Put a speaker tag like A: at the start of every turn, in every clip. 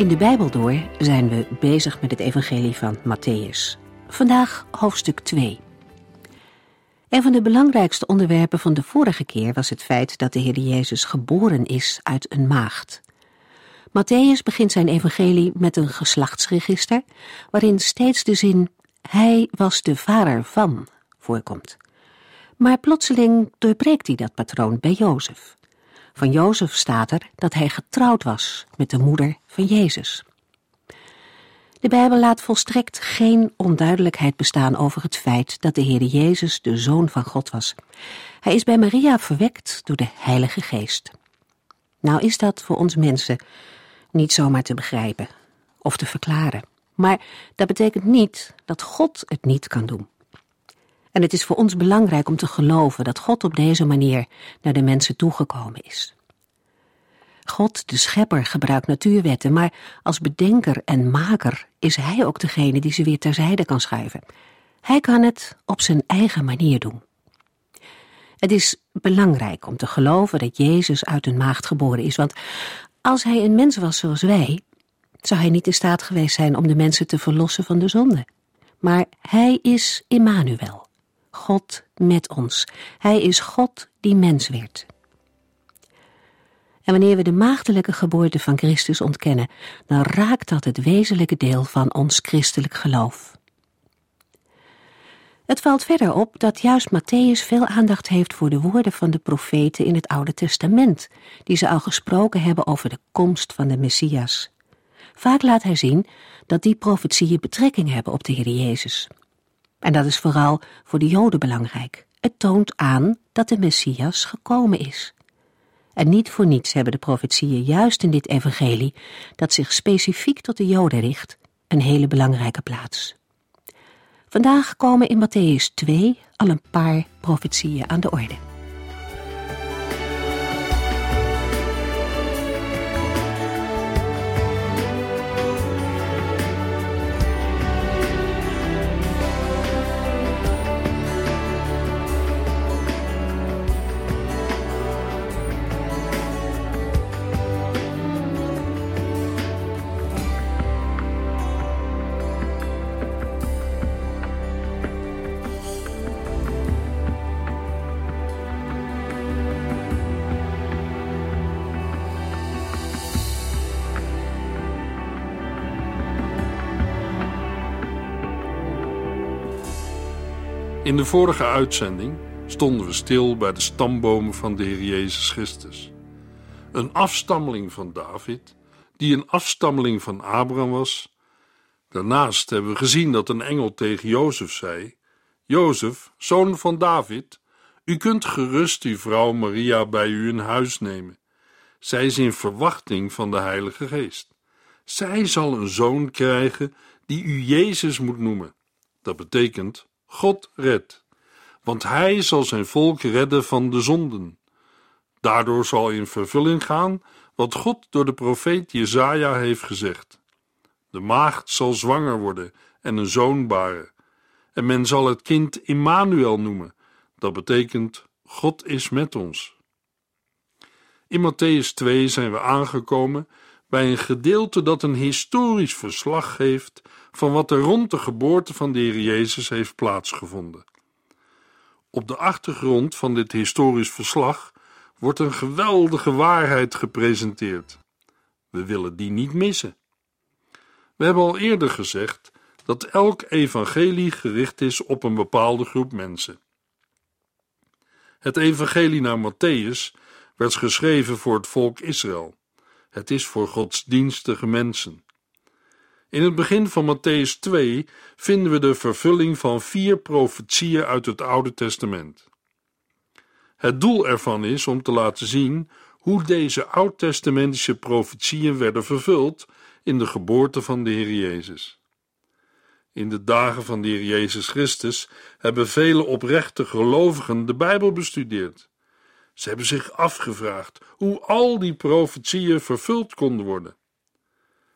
A: In de Bijbel door zijn we bezig met het evangelie van Matthäus. Vandaag hoofdstuk 2. Een van de belangrijkste onderwerpen van de vorige keer was het feit dat de Heer Jezus geboren is uit een maagd. Matthäus begint zijn evangelie met een geslachtsregister, waarin steeds de zin Hij was de vader van voorkomt. Maar plotseling doorbreekt hij dat patroon bij Jozef. Van Jozef staat er dat hij getrouwd was met de moeder van Jezus. De Bijbel laat volstrekt geen onduidelijkheid bestaan over het feit dat de Heer Jezus de Zoon van God was. Hij is bij Maria verwekt door de Heilige Geest. Nou is dat voor ons mensen niet zomaar te begrijpen of te verklaren. Maar dat betekent niet dat God het niet kan doen. En het is voor ons belangrijk om te geloven dat God op deze manier naar de mensen toegekomen is. God, de schepper, gebruikt natuurwetten, maar als bedenker en maker is hij ook degene die ze weer terzijde kan schuiven. Hij kan het op zijn eigen manier doen. Het is belangrijk om te geloven dat Jezus uit een maagd geboren is, want als hij een mens was zoals wij, zou hij niet in staat geweest zijn om de mensen te verlossen van de zonde. Maar hij is Immanuel, God met ons. Hij is God die mens werd. En wanneer we de maagdelijke geboorte van Christus ontkennen, dan raakt dat het wezenlijke deel van ons christelijk geloof. Het valt verder op dat juist Matthäus veel aandacht heeft voor de woorden van de profeten in het Oude Testament, die ze al gesproken hebben over de komst van de Messias. Vaak laat hij zien dat die profetieën betrekking hebben op de Heer Jezus. En dat is vooral voor de Joden belangrijk. Het toont aan dat de Messias gekomen is. En niet voor niets hebben de profetieën juist in dit evangelie, dat zich specifiek tot de Joden richt, een hele belangrijke plaats. Vandaag komen in Matthäus 2 al een paar profetieën aan de orde.
B: De vorige uitzending stonden we stil bij de stambomen van de Heer Jezus Christus. Een afstammeling van David, die een afstammeling van Abraham was. Daarnaast hebben we gezien dat een engel tegen Jozef zei: Jozef, zoon van David, u kunt gerust uw vrouw Maria bij u in huis nemen. Zij is in verwachting van de Heilige Geest. Zij zal een zoon krijgen die u Jezus moet noemen. Dat betekent God redt, want hij zal zijn volk redden van de zonden. Daardoor zal in vervulling gaan wat God door de profeet Jezaja heeft gezegd. De maagd zal zwanger worden en een zoon baren, en men zal het kind Immanuel noemen. Dat betekent God is met ons. In Matthäus 2 zijn we aangekomen bij een gedeelte dat een historisch verslag geeft van wat er rond de geboorte van de Heer Jezus heeft plaatsgevonden. Op de achtergrond van dit historisch verslag wordt een geweldige waarheid gepresenteerd. We willen die niet missen. We hebben al eerder gezegd dat elk evangelie gericht is op een bepaalde groep mensen. Het evangelie naar Matthäus werd geschreven voor het volk Israël. Het is voor godsdienstige mensen. In het begin van Matthäus 2 vinden we de vervulling van vier profetieën uit het Oude Testament. Het doel ervan is om te laten zien hoe deze oud-testamentische profetieën werden vervuld in de geboorte van de Heer Jezus. In de dagen van de Heer Jezus Christus hebben vele oprechte gelovigen de Bijbel bestudeerd. Ze hebben zich afgevraagd hoe al die profetieën vervuld konden worden.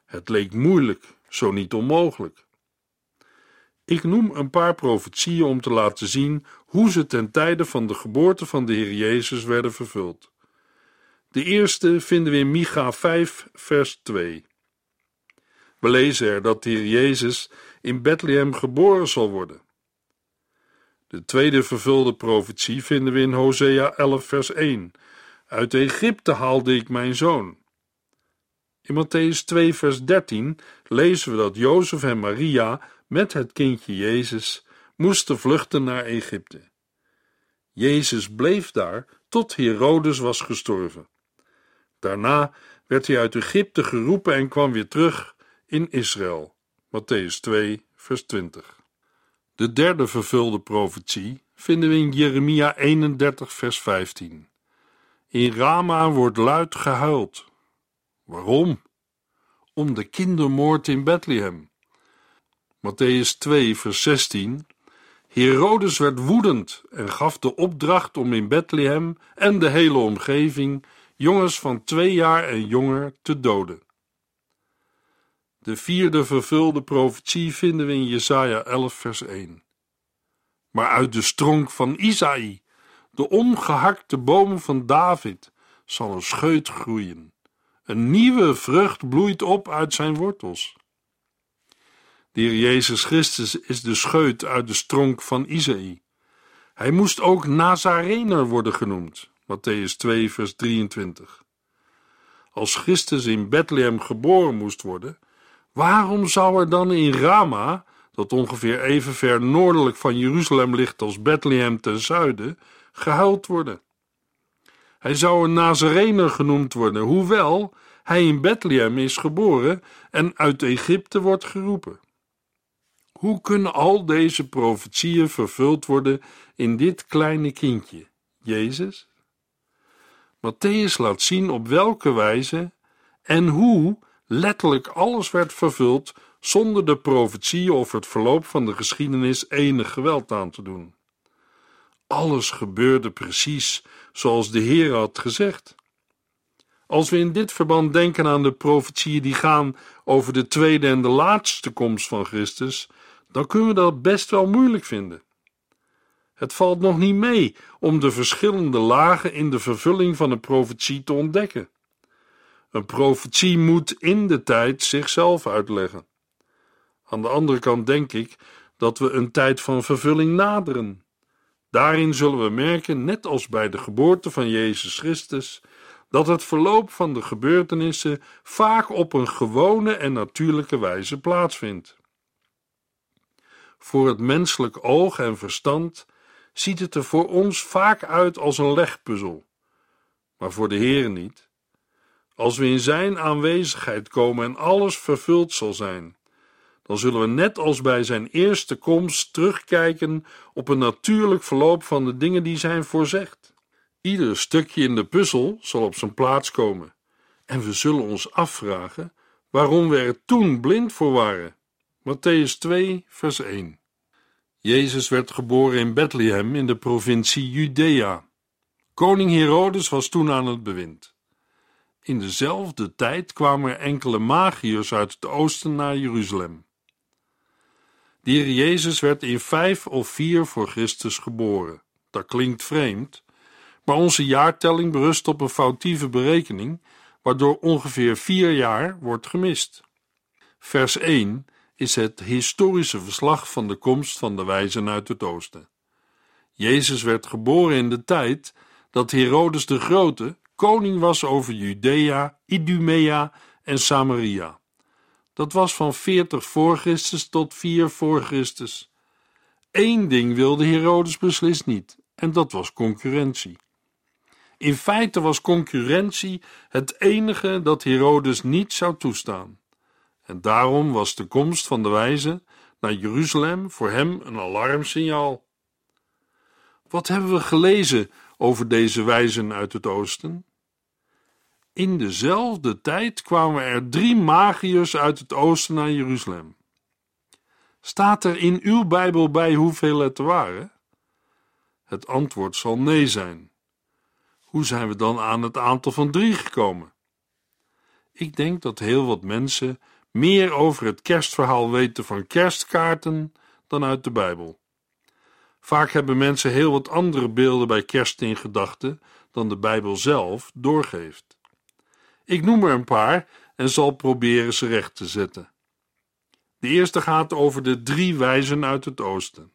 B: Het leek moeilijk, zo niet onmogelijk. Ik noem een paar profetieën om te laten zien hoe ze ten tijde van de geboorte van de Heer Jezus werden vervuld. De eerste vinden we in Micha 5, vers 2. We lezen er dat de Heer Jezus in Bethlehem geboren zal worden. De tweede vervulde profetie vinden we in Hosea 11, vers 1. Uit Egypte haalde ik mijn zoon. In Matthäus 2, vers 13 lezen we dat Jozef en Maria met het kindje Jezus moesten vluchten naar Egypte. Jezus bleef daar tot Herodes was gestorven. Daarna werd hij uit Egypte geroepen en kwam weer terug in Israël. Matthäus 2, vers 20. De derde vervulde profetie vinden we in Jeremia 31, vers 15. In Rama wordt luid gehuild. Waarom? Om de kindermoord in Bethlehem. Matthäus 2, vers 16. Herodes werd woedend en gaf de opdracht om in Bethlehem en de hele omgeving jongens van twee jaar en jonger te doden. De vierde vervulde profetie vinden we in Jesaja 11 vers 1. Maar uit de stronk van Isaï, de omgehakte boom van David, zal een scheut groeien. Een nieuwe vrucht bloeit op uit zijn wortels. De Heer Jezus Christus is de scheut uit de stronk van Isaï. Hij moest ook Nazarener worden genoemd. Matthäus 2, vers 23. Als Christus in Bethlehem geboren moest worden, waarom zou er dan in Rama, dat ongeveer even ver noordelijk van Jeruzalem ligt als Bethlehem ten zuiden, gehuild worden? Hij zou een Nazarener genoemd worden, hoewel hij in Bethlehem is geboren en uit Egypte wordt geroepen. Hoe kunnen al deze profetieën vervuld worden in dit kleine kindje, Jezus? Matthäus laat zien op welke wijze en hoe letterlijk alles werd vervuld zonder de profetieën of het verloop van de geschiedenis enig geweld aan te doen. Alles gebeurde precies zoals de Heer had gezegd. Als we in dit verband denken aan de profetieën die gaan over de tweede en de laatste komst van Christus, dan kunnen we dat best wel moeilijk vinden. Het valt nog niet mee om de verschillende lagen in de vervulling van een profetie te ontdekken. Een profetie moet in de tijd zichzelf uitleggen. Aan de andere kant denk ik dat we een tijd van vervulling naderen. Daarin zullen we merken, net als bij de geboorte van Jezus Christus, dat het verloop van de gebeurtenissen vaak op een gewone en natuurlijke wijze plaatsvindt. Voor het menselijk oog en verstand ziet het er voor ons vaak uit als een legpuzzel, maar voor de Heer niet. Als we in Zijn aanwezigheid komen en alles vervuld zal zijn, dan zullen we net als bij Zijn eerste komst terugkijken op een natuurlijk verloop van de dingen die zijn voorzegd. Ieder stukje in de puzzel zal op zijn plaats komen, en we zullen ons afvragen waarom we er toen blind voor waren. Matthäus 2, vers 1. Jezus werd geboren in Bethlehem in de provincie Judea. Koning Herodes was toen aan het bewind. In dezelfde tijd kwamen er enkele magiërs uit het oosten naar Jeruzalem. De Jezus werd in vijf of vier voor Christus geboren. Dat klinkt vreemd, maar onze jaartelling berust op een foutieve berekening, waardoor ongeveer vier jaar wordt gemist. Vers 1 is het historische verslag van de komst van de wijzen uit het oosten. Jezus werd geboren in de tijd dat Herodes de Grote koning was over Judea, Idumea en Samaria. Dat was van 40 voor Christus tot 4 voor Christus. Eén ding wilde Herodes beslist niet, en dat was concurrentie. In feite was concurrentie het enige dat Herodes niet zou toestaan. En daarom was de komst van de wijze naar Jeruzalem voor hem een alarmsignaal. Wat hebben we gelezen over deze wijzen uit het oosten? In dezelfde tijd kwamen er drie magiërs uit het oosten naar Jeruzalem. Staat er in uw Bijbel bij hoeveel het er waren? Het antwoord zal nee zijn. Hoe zijn we dan aan het aantal van drie gekomen? Ik denk dat heel wat mensen meer over het kerstverhaal weten van kerstkaarten dan uit de Bijbel. Vaak hebben mensen heel wat andere beelden bij kerst in gedachten dan de Bijbel zelf doorgeeft. Ik noem er een paar en zal proberen ze recht te zetten. De eerste gaat over de drie wijzen uit het oosten.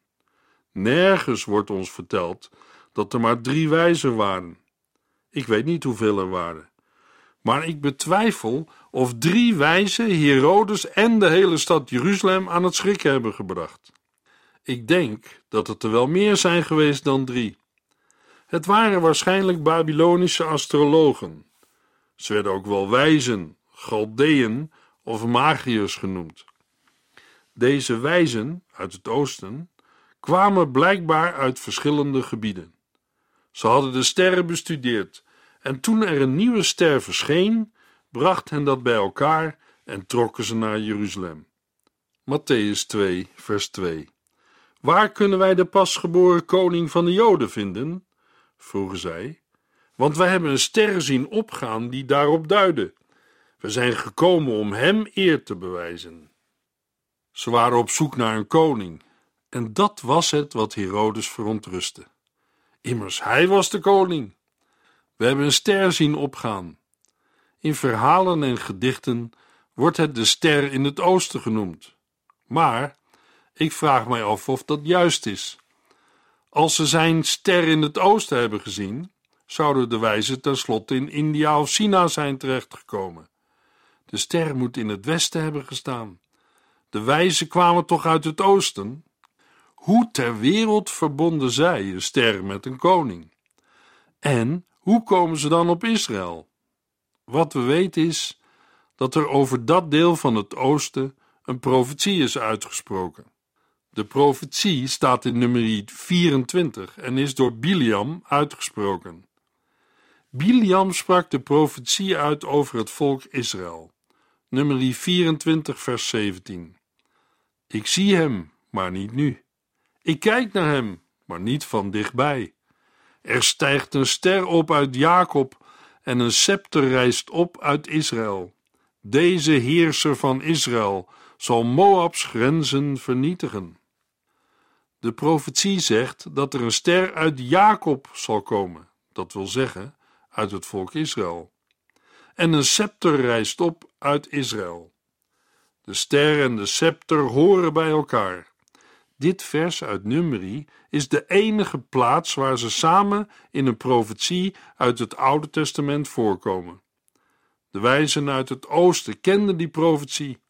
B: Nergens wordt ons verteld dat er maar drie wijzen waren. Ik weet niet hoeveel er waren. Maar ik betwijfel of drie wijzen Herodes en de hele stad Jeruzalem aan het schrikken hebben gebracht. Ik denk dat het er wel meer zijn geweest dan drie. Het waren waarschijnlijk Babylonische astrologen. Ze werden ook wel wijzen, Galdeën of magiërs genoemd. Deze wijzen uit het oosten kwamen blijkbaar uit verschillende gebieden. Ze hadden de sterren bestudeerd en toen er een nieuwe ster verscheen, bracht hen dat bij elkaar en trokken ze naar Jeruzalem. Matthäus 2, vers 2. Waar kunnen wij de pasgeboren koning van de Joden vinden? vroegen zij, want wij hebben een ster zien opgaan die daarop duidde. We zijn gekomen om hem eer te bewijzen. Ze waren op zoek naar een koning, en dat was het wat Herodes verontrustte. Immers, hij was de koning. We hebben een ster zien opgaan. In verhalen en gedichten wordt het de ster in het oosten genoemd. Maar ik vraag mij af of dat juist is. Als ze zijn ster in het oosten hebben gezien, zouden de wijzen tenslotte in India of China zijn terechtgekomen. De ster moet in het westen hebben gestaan. De wijzen kwamen toch uit het oosten? Hoe ter wereld verbonden zij een ster met een koning? En hoe komen ze dan op Israël? Wat we weten is dat er over dat deel van het oosten een profetie is uitgesproken. De profetie staat in nummer 24 en is door Biliam uitgesproken. Biliam sprak de profetie uit over het volk Israël. Nummer 24, vers 17. Ik zie hem, maar niet nu. Ik kijk naar hem, maar niet van dichtbij. Er stijgt een ster op uit Jacob en een scepter rijst op uit Israël. Deze heerser van Israël zal Moabs grenzen vernietigen. De profetie zegt dat er een ster uit Jacob zal komen, dat wil zeggen uit het volk Israël. En een scepter rijst op uit Israël. De ster en de scepter horen bij elkaar. Dit vers uit Numeri is de enige plaats waar ze samen in een profetie uit het Oude Testament voorkomen. De wijzen uit het oosten kenden die profetie.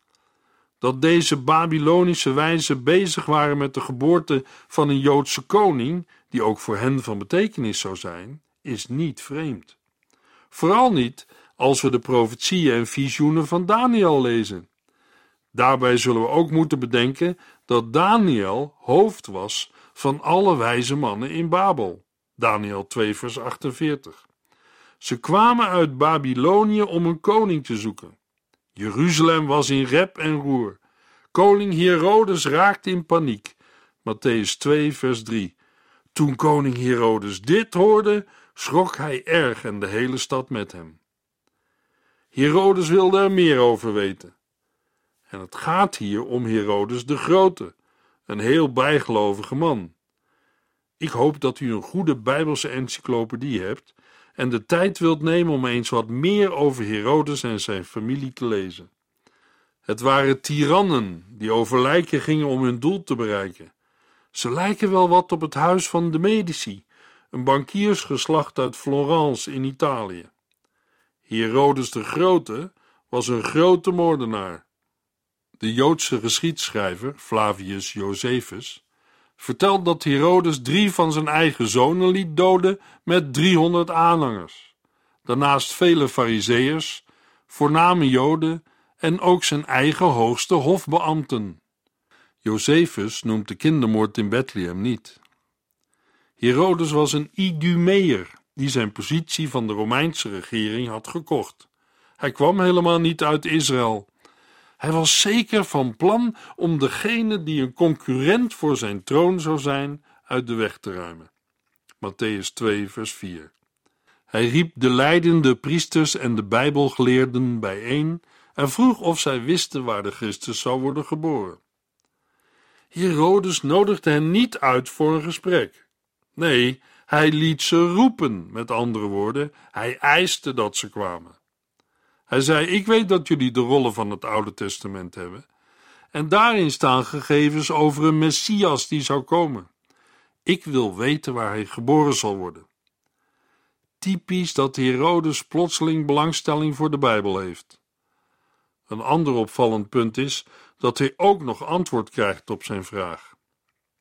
B: Dat deze Babylonische wijzen bezig waren met de geboorte van een Joodse koning, die ook voor hen van betekenis zou zijn, is niet vreemd. Vooral niet als we de profetieën en visioenen van Daniel lezen. Daarbij zullen we ook moeten bedenken dat Daniel hoofd was van alle wijze mannen in Babel. Daniel 2, vers 48. Ze kwamen uit Babylonië om een koning te zoeken. Jeruzalem was in rep en roer. Koning Herodes raakte in paniek. Matthäus 2, vers 3. Toen koning Herodes dit hoorde, schrok hij erg en de hele stad met hem. Herodes wilde er meer over weten. En het gaat hier om Herodes de Grote, een heel bijgelovige man. Ik hoop dat u een goede Bijbelse encyclopedie hebt en de tijd wilt nemen om eens wat meer over Herodes en zijn familie te lezen. Het waren tirannen die over lijken gingen om hun doel te bereiken. Ze lijken wel wat op het huis van de Medici, een bankiersgeslacht uit Florence in Italië. Herodes de Grote was een grote moordenaar. De Joodse geschiedschrijver Flavius Josephus vertelt dat Herodes drie van zijn eigen zonen liet doden met 300 aanhangers. Daarnaast vele fariseërs, voorname Joden en ook zijn eigen hoogste hofbeambten. Josephus noemt de kindermoord in Bethlehem niet. Herodes was een idumeer, die zijn positie van de Romeinse regering had gekocht. Hij kwam helemaal niet uit Israël. Hij was zeker van plan om degene die een concurrent voor zijn troon zou zijn, uit de weg te ruimen. Matthäus 2, vers 4. Hij riep de leidende priesters en de Bijbelgeleerden bijeen en vroeg of zij wisten waar de Christus zou worden geboren. Herodes nodigde hen niet uit voor een gesprek. Nee, hij liet ze roepen, met andere woorden, hij eiste dat ze kwamen. Hij zei: Ik weet dat jullie de rollen van het Oude Testament hebben, en daarin staan gegevens over een Messias die zou komen. Ik wil weten waar hij geboren zal worden. Typisch dat Herodes plotseling belangstelling voor de Bijbel heeft. Een ander opvallend punt is dat hij ook nog antwoord krijgt op zijn vraag.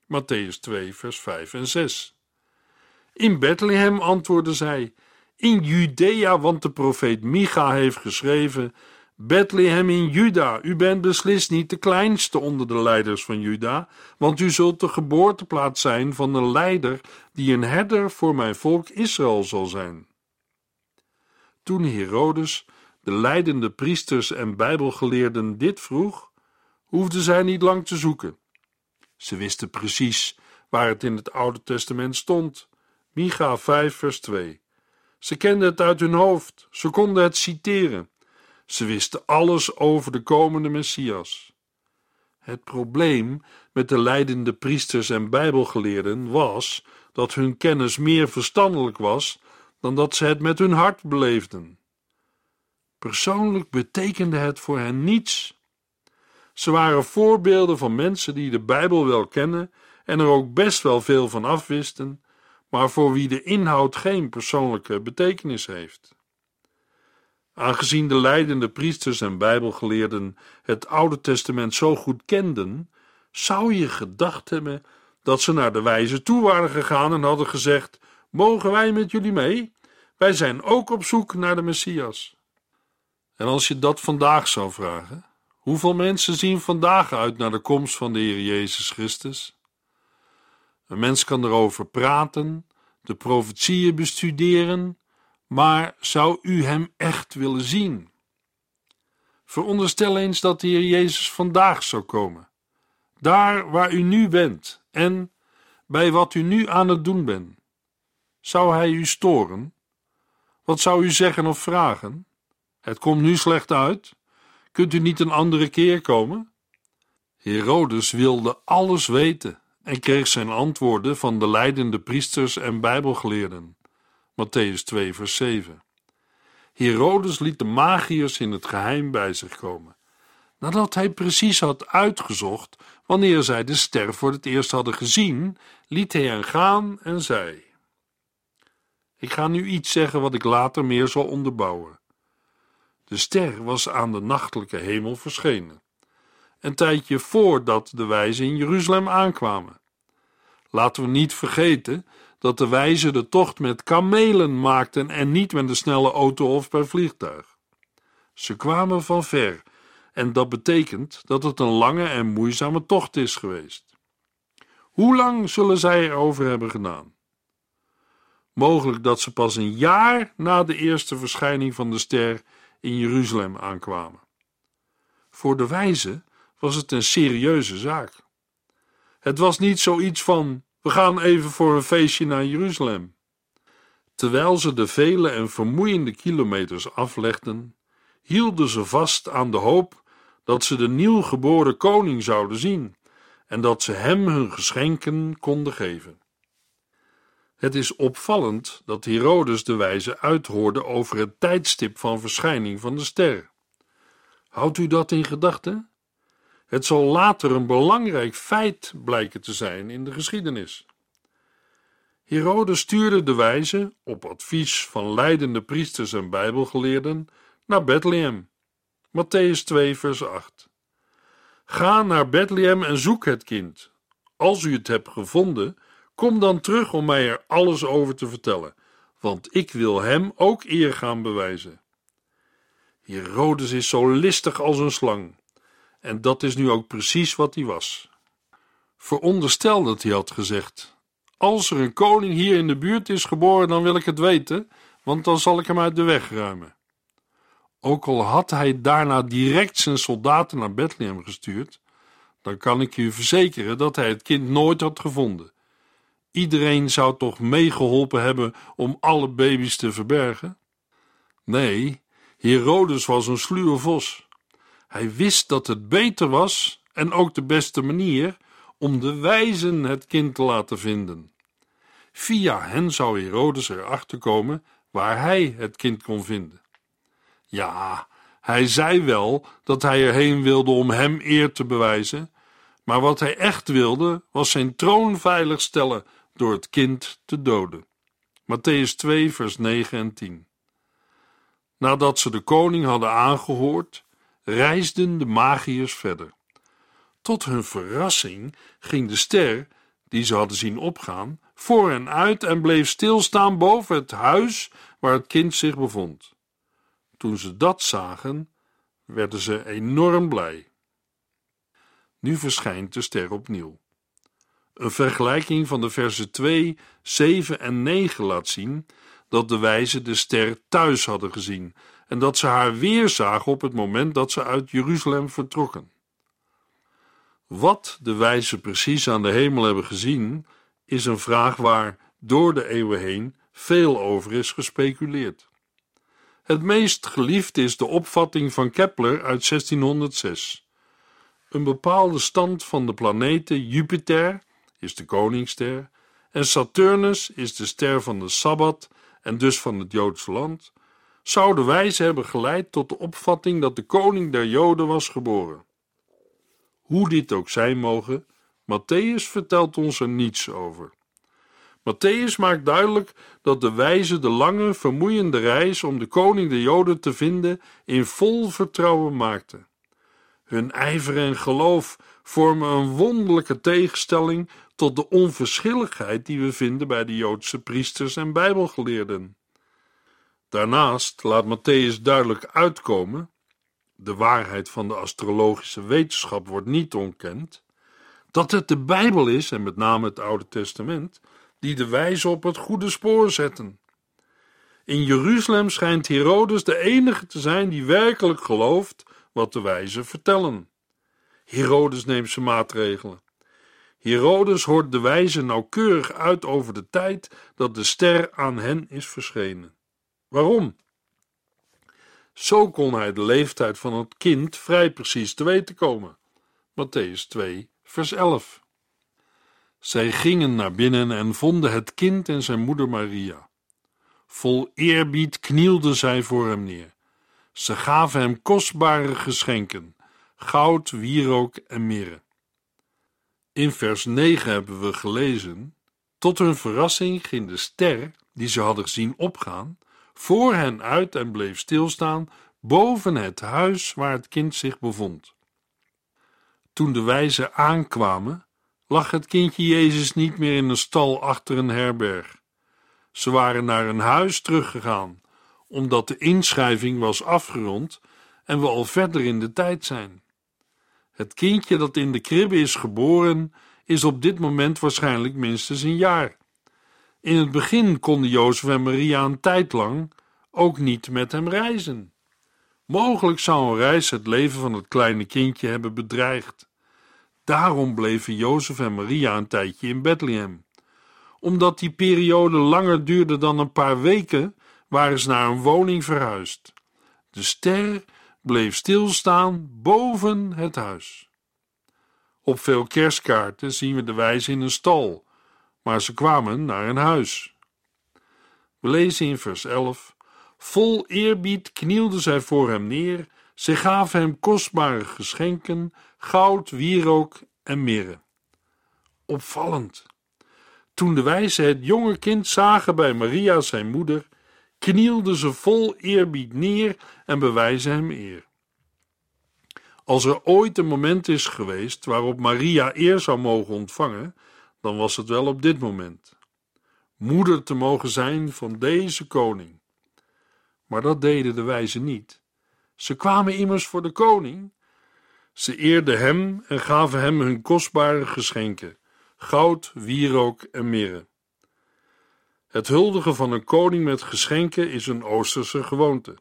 B: Matthäus 2, vers 5 en 6. In Bethlehem antwoordde zij: In Judea, want de profeet Micha heeft geschreven: Bethlehem in Juda, u bent beslist niet de kleinste onder de leiders van Juda, want u zult de geboorteplaats zijn van een leider die een herder voor mijn volk Israël zal zijn. Toen Herodes de leidende priesters en bijbelgeleerden dit vroeg, hoefden zij niet lang te zoeken. Ze wisten precies waar het in het Oude Testament stond. Micha 5 vers 2. Ze kenden het uit hun hoofd, ze konden het citeren. Ze wisten alles over de komende Messias. Het probleem met de leidende priesters en bijbelgeleerden was dat hun kennis meer verstandelijk was dan dat ze het met hun hart beleefden. Persoonlijk betekende het voor hen niets. Ze waren voorbeelden van mensen die de Bijbel wel kennen en er ook best wel veel van afwisten, maar voor wie de inhoud geen persoonlijke betekenis heeft. Aangezien de leidende priesters en bijbelgeleerden het Oude Testament zo goed kenden, zou je gedacht hebben dat ze naar de wijze toe waren gegaan en hadden gezegd: Mogen wij met jullie mee? Wij zijn ook op zoek naar de Messias. En als je dat vandaag zou vragen, hoeveel mensen zien vandaag uit naar de komst van de Heer Jezus Christus? Een mens kan erover praten, de profetieën bestuderen, maar zou u hem echt willen zien? Veronderstel eens dat de Heer Jezus vandaag zou komen, daar waar u nu bent en bij wat u nu aan het doen bent. Zou hij u storen? Wat zou u zeggen of vragen? Het komt nu slecht uit. Kunt u niet een andere keer komen? Herodes wilde alles weten en kreeg zijn antwoorden van de leidende priesters en bijbelgeleerden. Matthäus 2, vers 7. Herodes liet de magiërs in het geheim bij zich komen, nadat hij precies had uitgezocht wanneer zij de ster voor het eerst hadden gezien, liet hij hen gaan en zei: Ik ga nu iets zeggen wat ik later meer zal onderbouwen. De ster was aan de nachtelijke hemel verschenen, een tijdje voordat de wijzen in Jeruzalem aankwamen. Laten we niet vergeten dat de wijzen de tocht met kamelen maakten en niet met een snelle auto of per vliegtuig. Ze kwamen van ver en dat betekent dat het een lange en moeizame tocht is geweest. Hoe lang zullen zij erover hebben gedaan? Mogelijk dat ze pas een jaar na de eerste verschijning van de ster in Jeruzalem aankwamen. Voor de wijze was het een serieuze zaak. Het was niet zoiets van: we gaan even voor een feestje naar Jeruzalem. Terwijl ze de vele en vermoeiende kilometers aflegden, hielden ze vast aan de hoop dat ze de nieuwgeboren koning zouden zien en dat ze hem hun geschenken konden geven. Het is opvallend dat Herodes de wijze uithoorde over het tijdstip van verschijning van de ster. Houdt u dat in gedachten? Het zal later een belangrijk feit blijken te zijn in de geschiedenis. Herodes stuurde de wijze, op advies van leidende priesters en bijbelgeleerden, naar Bethlehem. Matthäus 2, vers 8. Ga naar Bethlehem en zoek het kind. Als u het hebt gevonden, kom dan terug om mij er alles over te vertellen, want ik wil hem ook eer gaan bewijzen. Herodes is zo listig als een slang. En dat is nu ook precies wat hij was. Veronderstel dat hij had gezegd: Als er een koning hier in de buurt is geboren, dan wil ik het weten, want dan zal ik hem uit de weg ruimen. Ook al had hij daarna direct zijn soldaten naar Bethlehem gestuurd, dan kan ik je verzekeren dat hij het kind nooit had gevonden. Iedereen zou toch meegeholpen hebben om alle baby's te verbergen? Nee, Herodes was een sluwe vos. Hij wist dat het beter was en ook de beste manier om de wijzen het kind te laten vinden. Via hen zou Herodes erachter komen waar hij het kind kon vinden. Ja, hij zei wel dat hij erheen wilde om hem eer te bewijzen, maar wat hij echt wilde was zijn troon veilig stellen door het kind te doden. Matthäus 2, vers 9 en 10. Nadat ze de koning hadden aangehoord, reisden de magiërs verder. Tot hun verrassing ging de ster, die ze hadden zien opgaan, voor en uit en bleef stilstaan boven het huis waar het kind zich bevond. Toen ze dat zagen, werden ze enorm blij. Nu verschijnt de ster opnieuw. Een vergelijking van de versen 2, 7 en 9 laat zien dat de wijzen de ster thuis hadden gezien en dat ze haar weer zagen op het moment dat ze uit Jeruzalem vertrokken. Wat de wijzen precies aan de hemel hebben gezien, is een vraag waar door de eeuwen heen veel over is gespeculeerd. Het meest geliefd is de opvatting van Kepler uit 1606. Een bepaalde stand van de planeten Jupiter is de koningsster en Saturnus is de ster van de Sabbat en dus van het Joodse land, zou de wijze hebben geleid tot de opvatting dat de koning der Joden was geboren. Hoe dit ook zijn mogen, Matthäus vertelt ons er niets over. Matthäus maakt duidelijk dat de wijze de lange, vermoeiende reis om de koning der Joden te vinden in vol vertrouwen maakte. Hun ijver en geloof vormen een wonderlijke tegenstelling tot de onverschilligheid die we vinden bij de Joodse priesters en Bijbelgeleerden. Daarnaast laat Matthäus duidelijk uitkomen: de waarheid van de astrologische wetenschap wordt niet ontkend, dat het de Bijbel is, en met name het Oude Testament, die de wijze op het goede spoor zetten. In Jeruzalem schijnt Herodes de enige te zijn die werkelijk gelooft wat de wijzen vertellen. Herodes neemt zijn maatregelen. Herodes hoort de wijze nauwkeurig uit over de tijd dat de ster aan hen is verschenen. Waarom? Zo kon hij de leeftijd van het kind vrij precies te weten komen. Matthäus 2, vers 11. Zij gingen naar binnen en vonden het kind en zijn moeder Maria. Vol eerbied knielden zij voor hem neer. Ze gaven hem kostbare geschenken: goud, wierook en mirre. In vers 9 hebben we gelezen: Tot hun verrassing ging de ster, die ze hadden zien opgaan, voor hen uit en bleef stilstaan boven het huis waar het kind zich bevond. Toen de wijzen aankwamen, lag het kindje Jezus niet meer in een stal achter een herberg. Ze waren naar een huis teruggegaan, omdat de inschrijving was afgerond en we al verder in de tijd zijn. Het kindje dat in de kribbe is geboren, is op dit moment waarschijnlijk minstens een jaar. In het begin konden Jozef en Maria een tijd lang ook niet met hem reizen. Mogelijk zou een reis het leven van het kleine kindje hebben bedreigd. Daarom bleven Jozef en Maria een tijdje in Bethlehem. Omdat die periode langer duurde dan een paar weken, waren ze naar een woning verhuisd. De ster bleef stilstaan boven het huis. Op veel kerstkaarten zien we de wijze in een stal, maar ze kwamen naar een huis. We lezen in vers 11: Vol eerbied knielden zij voor hem neer, zij gaven hem kostbare geschenken, goud, wierook en mirre. Opvallend. Toen de wijzen het jonge kind zagen bij Maria, zijn moeder, knielden ze vol eerbied neer en bewijzen hem eer. Als er ooit een moment is geweest waarop Maria eer zou mogen ontvangen, dan was het wel op dit moment. Moeder te mogen zijn van deze koning. Maar dat deden de wijzen niet. Ze kwamen immers voor de koning. Ze eerden hem en gaven hem hun kostbare geschenken: goud, wierook en mirre. Het huldigen van een koning met geschenken is een Oosterse gewoonte.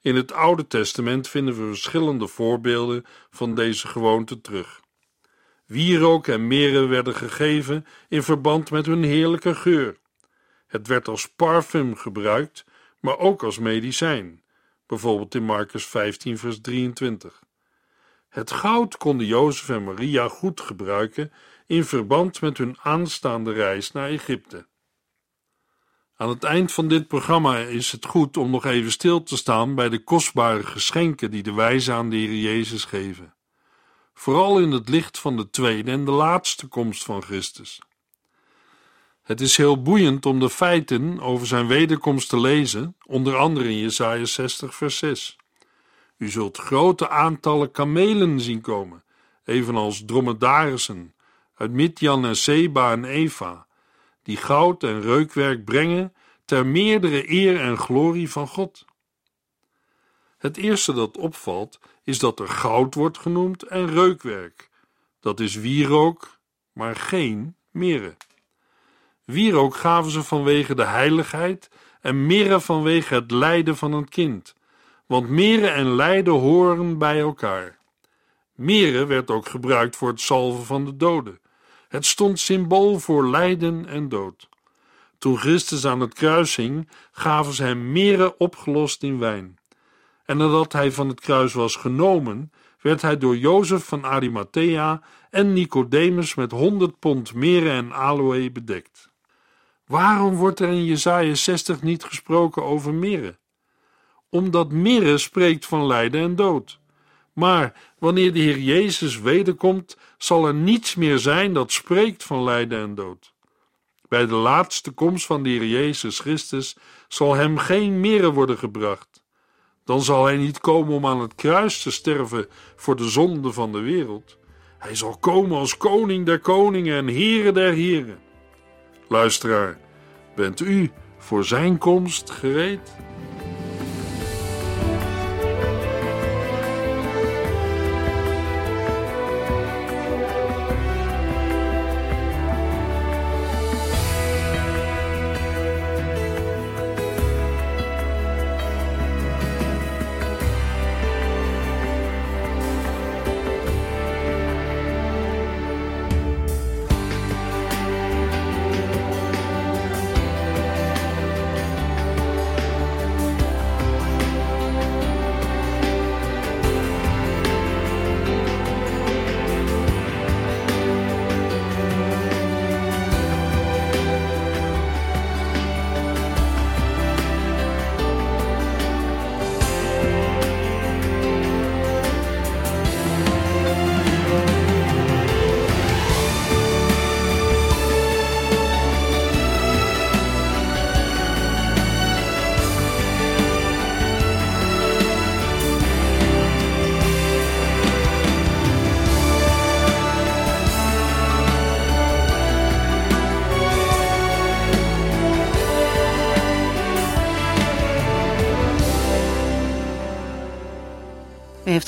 B: In het Oude Testament vinden we verschillende voorbeelden van deze gewoonte terug. Wierook en mirre werden gegeven in verband met hun heerlijke geur. Het werd als parfum gebruikt, maar ook als medicijn, bijvoorbeeld in Marcus 15, vers 23. Het goud konden Jozef en Maria goed gebruiken in verband met hun aanstaande reis naar Egypte. Aan het eind van dit programma is het goed om nog even stil te staan bij de kostbare geschenken die de wijzen aan de Heer Jezus geven. Vooral in het licht van de tweede en de laatste komst van Christus. Het is heel boeiend om de feiten over zijn wederkomst te lezen, onder andere in Jesaja 60 vers 6. U zult grote aantallen kamelen zien komen, evenals dromedarissen uit Midjan en Seba en Eva, die goud en reukwerk brengen ter meerdere eer en glorie van God. Het eerste dat opvalt is dat er goud wordt genoemd en reukwerk. Dat is wierook, maar geen mirre. Wierook gaven ze vanwege de heiligheid en mirre vanwege het lijden van een kind, want mirre en lijden horen bij elkaar. Mirre werd ook gebruikt voor het salven van de doden. Het stond symbool voor lijden en dood. Toen Christus aan het kruis hing, gaven ze hem mirre opgelost in wijn. En nadat hij van het kruis was genomen, werd hij door Jozef van Arimathea en Nicodemus met honderd pond mirre en aloë bedekt. Waarom wordt er in Jesaja 60 niet gesproken over mirre? Omdat mirre spreekt van lijden en dood. Maar wanneer de Heer Jezus wederkomt, zal er niets meer zijn dat spreekt van lijden en dood. Bij de laatste komst van de Heer Jezus Christus zal hem geen mirre worden gebracht. Dan zal hij niet komen om aan het kruis te sterven voor de zonde van de wereld. Hij zal komen als koning der koningen en heren der heren. Luisteraar, bent u voor zijn komst gereed?